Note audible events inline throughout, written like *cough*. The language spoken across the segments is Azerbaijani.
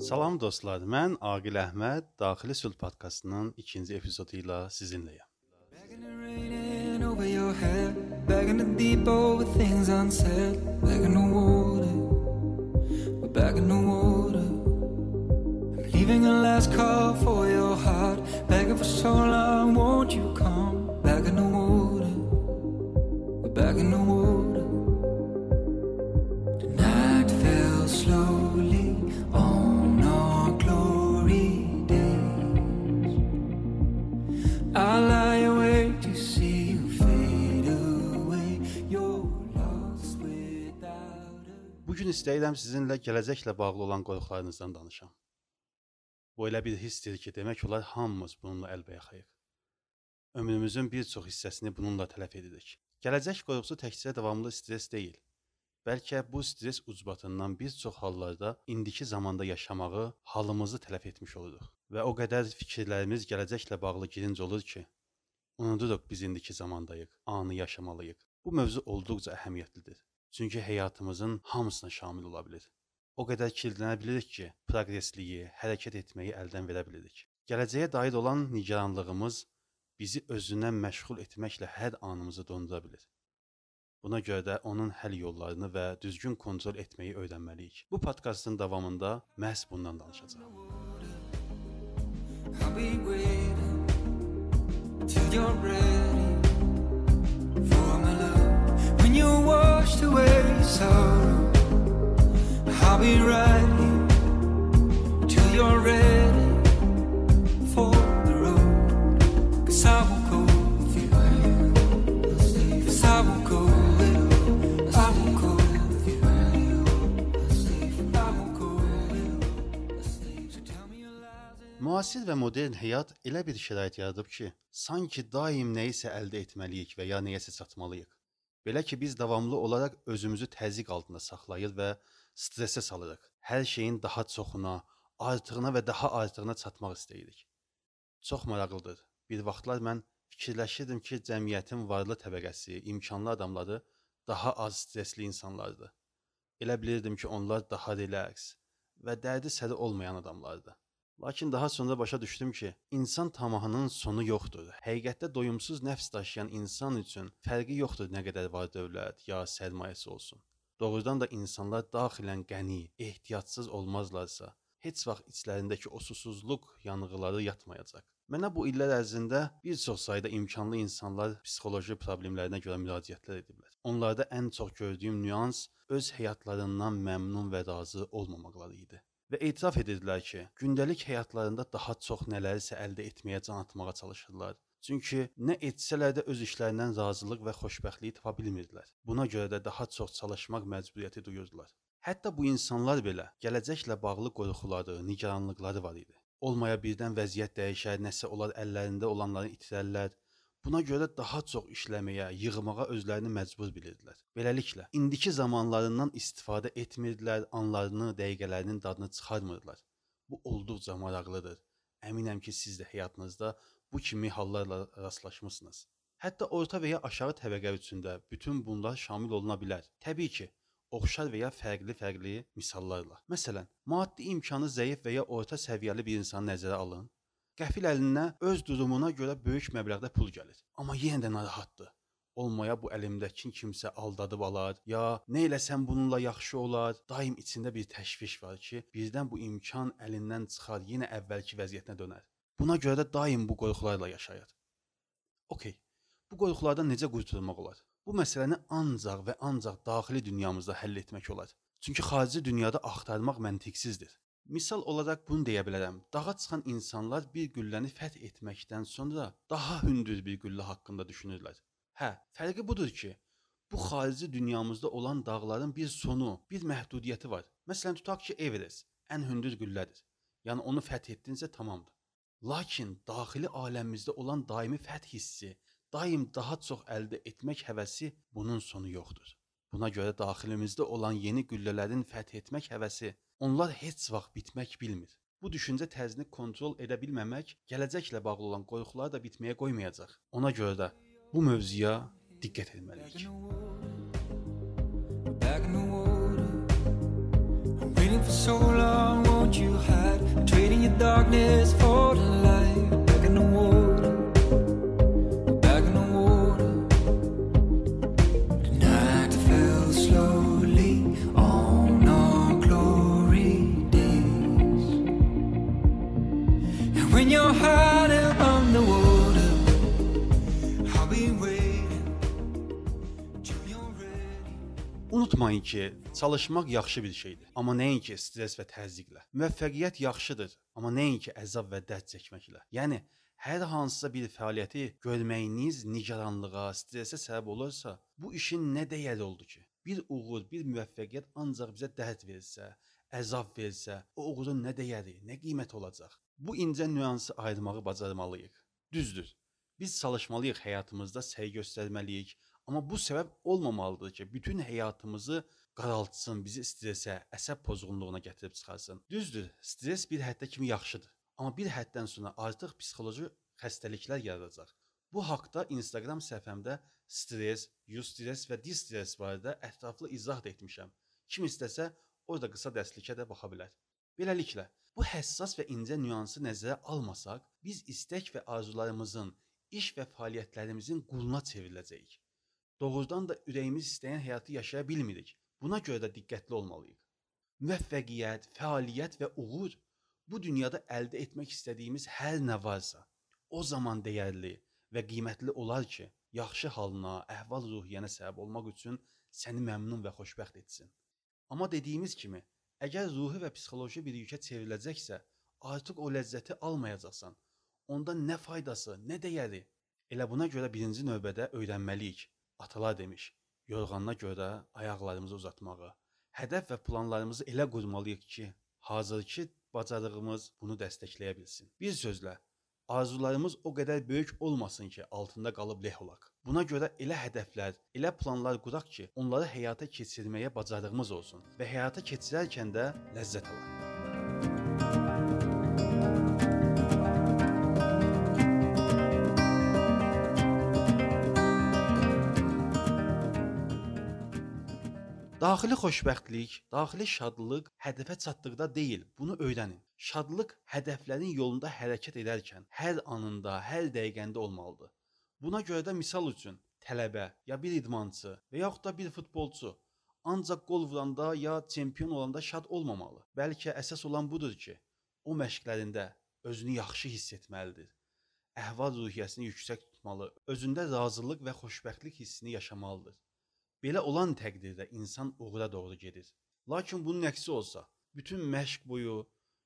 Salam dostlar, mən Aqil Əhməd, Daxili Sülh podkastının ikinci epizodu ilə sizinləyəm. Begging to deep over things unsaid, begging the water, we're begging the water. I'm leaving a last call for your heart, begging for so long, won't a Bu gün istəyirəm sizinlə gələcəklə bağlı olan qorxularınızdan danışam. Bu elə bir hissdir ki, demək olar hamımız bununla əlbəyaxayıq. Ömrümüzün bir çox hissəsini bununla tələf edirik. Gələcək qorxusu təkcə davamlı stress deyil. Bəlkə bu stress ucbatından bir çox hallarda indiki zamanda yaşamağı, halımızı tələf etmiş oluruq və o qədər fikirlərimiz gələcəklə bağlı girinc olur ki, unuduruq biz indiki zamandayıq, anı yaşamalıyıq. Bu mövzu olduqca əhəmiyyətlidir. Çünki həyatımızın hamısına şamil ola bilər. O qədər kilidlənə bilirik ki, proqresliyi, hərəkət etməyi əldən verə bilirik. Gələcəyə dair olan nigaranlığımız bizi özündən məşğul etməklə hər anımızı dondura bilər. Buna görə də onun həll yollarını və düzgün kontrol etməyi öyrənməliyik. Bu podkastın davamında məhz bundan danışacağam. Till you're ready Müasir və modern həyat elə bir şərait yaradıb ki, sanki daim nəyisə əldə etməliyik və ya nəyəsə çatmalıyıq. Belə ki, biz davamlı olaraq özümüzü təzyiq altında saxlayır və stressə salırıq. Hər şeyin daha çoxuna, artığına və daha artığına çatmaq istəyirik. Çox maraqlıdır. Bir vaxtlar mən fikirləşirdim ki, cəmiyyətin varlı təbəqəsi, imkanlı adamları daha az stressli insanlardır. Elə bilirdim ki, onlar daha relaks və dərdi səri olmayan adamlardır. Lakin daha sonra başa düşdüm ki, insan tamahının sonu yoxdur. Həqiqətdə doyumsuz nəfs daşıyan insan üçün fərqi yoxdur nə qədər var dövlət ya sərmayəsi olsun. Doğrudan da insanlar daxilən qəni, ehtiyatsız olmazlarsa, heç vaxt içlərindəki o susuzluq yanğıları yatmayacaq. Mənə bu illər ərzində bir çox sayda imkanlı insanlar psixoloji problemlərinə görə müraciətlər ediblər. Onlarda ən çox gördüyüm nüans öz həyatlarından məmnun və razı olmamaqları idi və etiraf edirdilər ki, gündəlik həyatlarında daha çox nələrsə əldə etməyə can atmağa çalışırlar. Çünki nə etsələr də öz işlərindən razılıq və xoşbəxtlik tapa bilmirdilər. Buna görə də daha çox çalışmaq məcburiyyəti duyurdular. Hətta bu insanlar belə gələcəklə bağlı qorxuları, nigaranlıqları var idi. Olmaya birdən vəziyyət dəyişər, nəsə olar əllərində olanları itirərlər. Buna görə daha çox işləməyə, yığmağa özlərini məcbur bilirdilər. Beləliklə, indiki zamanlarından istifadə etmirdilər, anlarını, dəqiqələrinin dadını çıxarmırdılar. Bu olduqca maraqlıdır. Əminəm ki, siz də həyatınızda bu kimi hallarla rastlaşmısınız. Hətta orta və ya aşağı təbəqə üçün də bütün bunlar şamil oluna bilər. Təbii ki, oxşar və ya fərqli-fərqli misallarla. Məsələn, maddi imkanı zəif və ya orta səviyyəli bir insanı nəzərə alın. Qəfil əlinə öz durumuna görə böyük məbləğdə pul gəlir, amma yenə də narahatdır. Olmaya bu əlimdəki kimsə aldadıb alar, ya nə eləsəm bununla yaxşı olar. Daim içində bir təşviş var ki, birdən bu imkan əlindən çıxar, yenə əvvəlki vəziyyətinə dönər. Buna görə də daim bu qorxularla yaşayır. Okay. Bu qorxulardan necə qurtulmaq olar? Bu məsələni ancaq və ancaq daxili dünyamızda həll etmək olar. Çünki xarici dünyada axtarmaq məntiqsizdir. Misal olaraq bunu deyə bilərəm. Dağa çıxan insanlar bir gülləni fəth etməkdən sonra daha hündür bir güllə haqqında düşünürlər. Hə, fərqi budur ki, bu xarici dünyamızda olan dağların bir sonu, bir məhdudiyyəti var. Məsələn, tutaq ki, Everest ən hündür güllədir. Yəni onu fəth etdinsə tamamdır. Lakin daxili aləmimizdə olan daimi fəth hissi, daim daha çox əldə etmək həvəsi bunun sonu yoxdur. Buna görə daxilimizdə olan yeni güllələrin fəth etmək həvəsi onlar heç vaxt bitmək bilmir. Bu düşüncə tərzini kontrol edə bilməmək gələcəklə bağlı olan qorxuları da bitməyə qoymayacaq. Ona görə də bu mövzuya diqqət etməliyik. Waiting for so long. Won't you hide? darkness for light. Unutmayın ki, çalışmaq yaxşı bir şeydir, amma nəinki stress və təzyiqlə. Müvəffəqiyyət yaxşıdır, amma nəinki əzab və dərd çəkməklə. Yəni hər hansısa bir fəaliyyəti görməyiniz nigaranlığa, stressə səbəb olursa, bu işin nə dəyəri oldu ki? Bir uğur, bir müvəffəqiyyət ancaq bizə dərd versə, əzab versə, o uğurun nə dəyəri, nə qiyməti olacaq? Bu incə nüansı ayırmağı bacarmalıyıq. Düzdür. Biz çalışmalıyıq həyatımızda səy göstərməliyik, amma bu səbəb olmamalıdır ki, bütün həyatımızı qaraltsın, bizi stressə, əsəb pozğunluğuna gətirib çıxarsın. Düzdür, stress bir həddə kimi yaxşıdır, amma bir həddən sonra artıq psixoloji xəstəliklər yaradacaq. Bu haqqda Instagram səhifəmdə stress, eustress və distress barədə ətraflı izah da etmişəm. Kim istəsə, orada qısa dərslikə də baxa bilər. Beləliklə, bu həssas və incə nüansı nəzərə almasaq, biz istək və arzularımızın, iş və fəaliyyətlərimizin quluna çevriləcəyik. Doğrudan da ürəyimiz istəyən həyatı yaşaya bilmirik. Buna görə də diqqətli olmalıyıq. Müvəffəqiyyət, fəaliyyət və uğur bu dünyada əldə etmək istədiyimiz hər nə varsa, o zaman dəyərli və qiymətli olar ki, yaxşı halına, əhval-ruhiyyənə səbəb olmaq üçün səni məmnun və xoşbəxt etsin. Amma dediyimiz kimi, əgər ruhi və psixoloji bir yükə çevriləcəksə, artıq o ləzzəti almayacaqsan. Onda nə faydası, nə dəyəri? Elə buna görə birinci növbədə öyrənməliyik. Atalar demiş, yorğanına görə ayaqlarımızı uzatmağı, hədəf və planlarımızı elə qurmalıyıq ki, hazırki bacarığımız bunu dəstəkləyə bilsin. Bir sözlə, arzularımız o qədər böyük olmasın ki, altında qalıb leh olaq. Buna görə elə hədəflər, elə planlar quraq ki, onları həyata keçirməyə bacarığımız olsun və həyata keçirərkən də ləzzət alaq. Daxili xoşbəxtlik, daxili şadlıq hədəfə çatdıqda deyil, bunu öyrənin. Şadlıq hədəflərin yolunda hərəkət edərkən, hər anında, hər dəqiqəndə olmalıdır. Buna görə də misal üçün tələbə ya bir idmançı və yaxud da bir futbolçu ancaq qol vuranda ya çempion olanda şad olmamalı. Bəlkə əsas olan budur ki, o məşqlərində özünü yaxşı hiss etməlidir. Əhval-ruhiyyəsini yüksək tutmalı, özündə razılıq və xoşbəxtlik hissini yaşamalıdır. Belə olan təqdirdə insan uğura doğru gedir. Lakin bunun əksi olsa, bütün məşq boyu,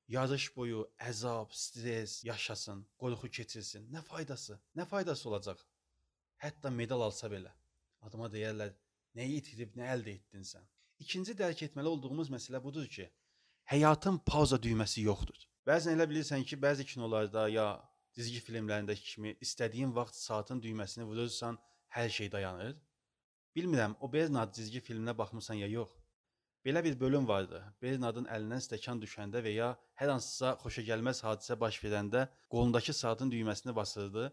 yarış boyu əzab, stres yaşasın, qorxu keçirsin, nə faydası? Nə faydası olacaq? Hətta medal alsa belə. Adama deyərlər, nəyi itirib, nə əldə etdin sən? İkinci dərk etməli olduğumuz məsələ budur ki, həyatın pauza düyməsi yoxdur. Bəzən elə bilirsən ki, bəzi kinolarda ya cizgi filmlərindəki kimi istədiyin vaxt saatın düyməsini vurursan, hər şey dayanır. Bilmirəm, o Bernard cizgi filminə baxmısan ya yox. Belə bir bölüm vardı. Bernardın əlindən stəkan düşəndə və ya hər hansısa xoşagəlməz hadisə baş verəndə qolundakı saatın düyməsini basırdı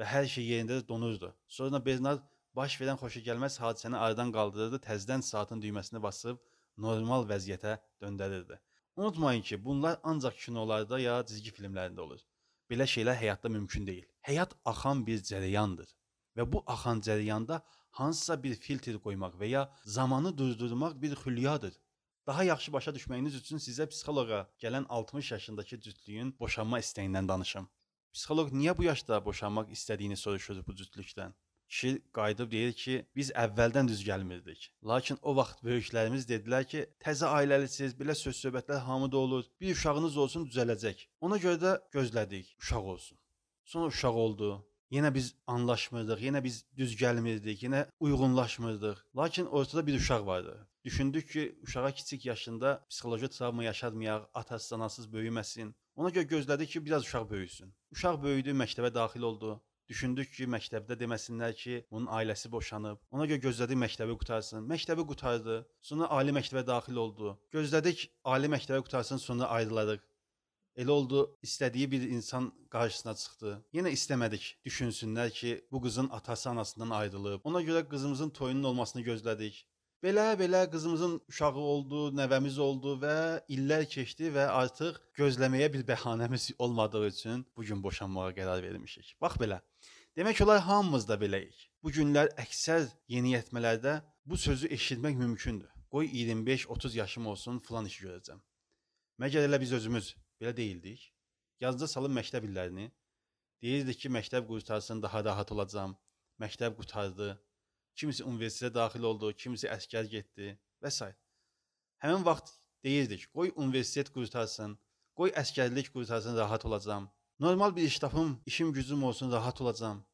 və hər şey yerində donurdu. Sonra Bernard baş verən xoşagəlməz hadisəni aradan qaldırırdı, təzədən saatın düyməsini basıb normal vəziyyətə döndərirdi. Unutmayın ki, bunlar ancaq kinolarda ya cizgi filmlərində olur. Belə şeylər həyatda mümkün deyil. Həyat axan bir cərəyandır və bu axan cərəyanda hansısa bir filtr qoymaq və ya zamanı durdurmaq bir xülyadır. Daha yaxşı başa düşməyiniz üçün sizə psixoloqa gələn 60 yaşındakı cütlüyün boşanma istəyindən danışım. Psixoloq niyə bu yaşda boşanmaq istədiyini soruşur bu cütlükdən? Kişi qayıdıb deyir ki, biz əvvəldən düz gəlmirdik. Lakin o vaxt böyüklərimiz dedilər ki, təzə ailəlisiz, belə söz-söhbətlər hamıda olur. Bir uşağınız olsun düzələcək. Ona görə də gözlədik, uşaq olsun. Sonra uşaq oldu. Yenə biz anlaşmırdıq, yenə biz düz gəlmirdik, yenə uyğunlaşmırdıq. Lakin ortada bir uşaq vardı. Düşündük ki, uşağa kiçik yaşında psixoloji travma yaşatmayaq, atasız, anasız böyüməsin. Ona görə gözlədik ki, biraz uşaq böyüsün. Uşaq böyüdü, məktəbə daxil oldu. Düşündük ki, məktəbdə deməsinlər ki, bunun ailəsi boşanıb. Ona görə gözlədik məktəbi qutarsın. Məktəbi qutardı. Sonra ali məktəbə daxil oldu. Gözlədik ali məktəbə qutarsın, sonra ayrılarıq. Elə oldu, istədiyi bir insan qarşısına çıxdı. Yenə istəmədik düşünsünlər ki, bu qızın atası anasından ayrılıb. Ona görə qızımızın toyunun olmasını gözlədik. Belə-belə qızımızın uşağı oldu, nəvəmiz oldu və illər keçdi və artıq gözləməyə bir bəhanəmiz *laughs* olmadığı üçün bu gün boşanmağa qərar vermişik. Bax belə. Demək olar hamımız da beləyik. Bu günlər əksər yeniyetmələrdə bu sözü eşitmək mümkündür. Qoy 25-30 yaşım olsun, filan işi görəcəm. Məgər elə biz özümüz belə deyildik? Yazda salın məktəb illərini. Deyirdik ki, məktəb qurtarsın, daha rahat olacağam. Məktəb qurtardı. Kimisi universitetə daxil oldu, kimisi əskər getdi və s. Həmin vaxt deyirdik, qoy universitet qurtarsın, qoy əskərlik qurtarsın, rahat olacağam. Normal bir iş tapım, işim gücüm olsun, rahat olacağam.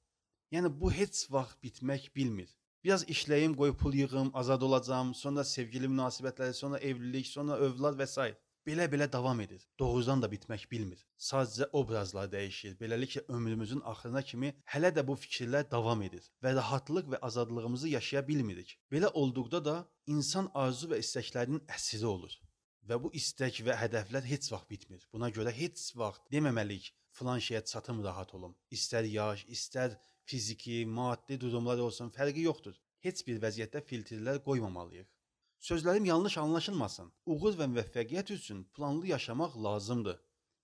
Yəni bu heç vaxt bitmək bilmir. Biraz işləyim, qoy pul yığım, azad olacağam, sonra sevgili münasibətləri, sonra evlilik, sonra övlad və s. Belə-belə davam edir. Doğrudan da bitmək bilmir. Sadəcə obrazlar dəyişir. Beləliklə ömrümüzün axırına kimi hələ də bu fikirlər davam edir və rahatlıq və azadlığımızı yaşaya bilmirik. Belə olduqda da insan arzu və istəklərinin əsiri olur. Və bu istək və hədəflər heç vaxt bitmir. Buna görə heç vaxt deməməliyik filan şeyə çatım rahat olum. İstər yaş, istər fiziki, maddi durumlar olsun, fərqi yoxdur. Heç bir vəziyyətdə filtrlər qoymamalıyıq. Sözlərim yanlış anlaşılmasın. Uğur və müvəffəqiyyət üçün planlı yaşamaq lazımdır.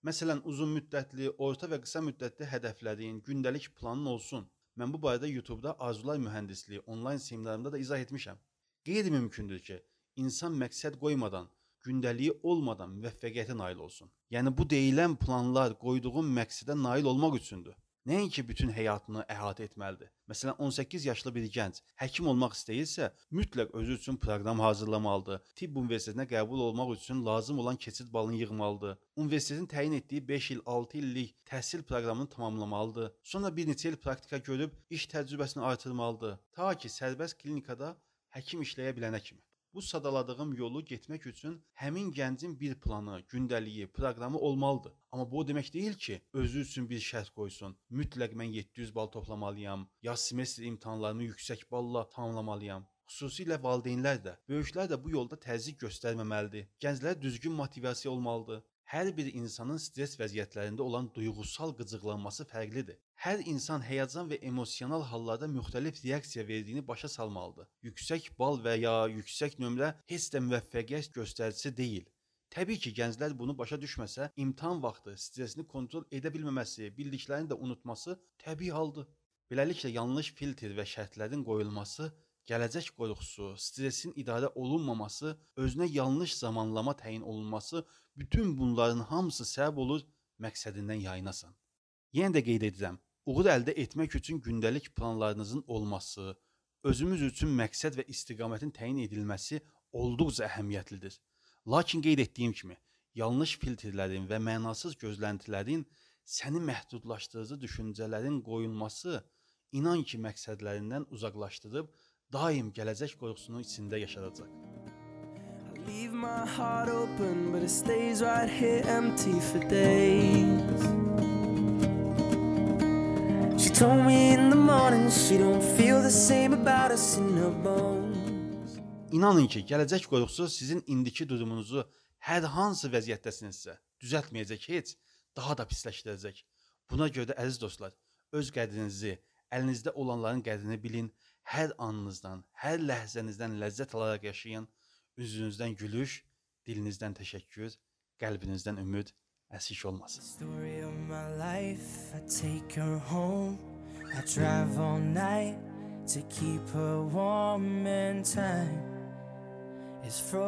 Məsələn, uzun müddətli, orta və qısa müddətli hədəflərin, gündəlik planın olsun. Mən bu barədə YouTube-da Arzular Mühəndisliyi onlayn seminarımda da izah etmişəm. Qeyri-mümkündür ki, insan məqsəd qoymadan, gündəliyi olmadan müvəffəqiyyətə nail olsun. Yəni bu deyilən planlar qoyduğun məqsədə nail olmaq üçündür. Nəinki bütün həyatını əhatə etməlidir. Məsələn, 18 yaşlı bir gənc həkim olmaq istəyirsə, mütləq özü üçün proqram hazırlamalıdır. Tibb universitetinə qəbul olmaq üçün lazım olan keçid balını yığmalıdır. Universitetin təyin etdiyi 5 il, 6 illik təhsil proqramını tamamlamalıdır. Sonra bir neçə il praktika görüb iş təcrübəsini artırmalıdır. Ta ki, sərbəst klinikada həkim işləyə bilənə kimi. Bu sadaladığım yolu getmək üçün həmin gəncin bir planı, gündəliyi, proqramı olmalıdır. Amma bu o demək deyil ki, özü üçün bir şərt qoysun. Mütləq mən 700 bal toplamalıyam, yaz semestr imtahanlarımı yüksək balla tamamlamalıyam. Xüsusilə valideynlər də, böyüklər də bu yolda təzyiq göstərməməlidir. Gənclərə düzgün motivasiya olmalıdır. Hər bir insanın stres vəziyyətlərində olan duyğusal qıcıqlanması fərqlidir. Hər insan həyəcan və emosional hallarda müxtəlif reaksiya verdiyini başa salmalıdır. Yüksək bal və ya yüksək nömrə heç də müvəffəqiyyət göstəricisi deyil. Təbii ki, gənclər bunu başa düşməsə, imtahan vaxtı stressini kontrol edə bilməməsi, bildiklərini də unutması təbii haldır. Beləliklə yanlış filtr və şərtlərin qoyulması gələcək qorxusu, stressin idarə olunmaması, özünə yanlış zamanlama təyin olunması, bütün bunların hamısı səbəb olur məqsədindən yayınasan. Yenə də qeyd edirəm, uğur əldə etmək üçün gündəlik planlarınızın olması, özümüz üçün məqsəd və istiqamətin təyin edilməsi olduqca əhəmiyyətlidir. Lakin qeyd etdiyim kimi, yanlış filtrlərin və mənasız gözləntilərin səni məhdudlaşdırıcı düşüncələrin qoyulması inan ki, məqsədlərindən uzaqlaşdırıb daim gələcək qorxusunun içində yaşadacaq. Leave my heart open, but it stays right here empty for days. She told me in the morning she don't feel the same about us in her bones. İnanın ki, gələcək qorxusu sizin indiki durumunuzu hər hansı vəziyyətdəsinizsə düzəltməyəcək, heç daha da pisləşdirəcək. Buna görə də əziz dostlar, öz qədrinizi, əlinizdə olanların qədrini bilin, hər anınızdan, hər ləhzənizdən ləzzət alaraq yaşayın. Üzünüzdən gülüş, dilinizdən təşəkkür, qəlbinizdən ümid əsik olmasın. Story of my life, I take her home. I drive all night to keep her warm and time is frozen.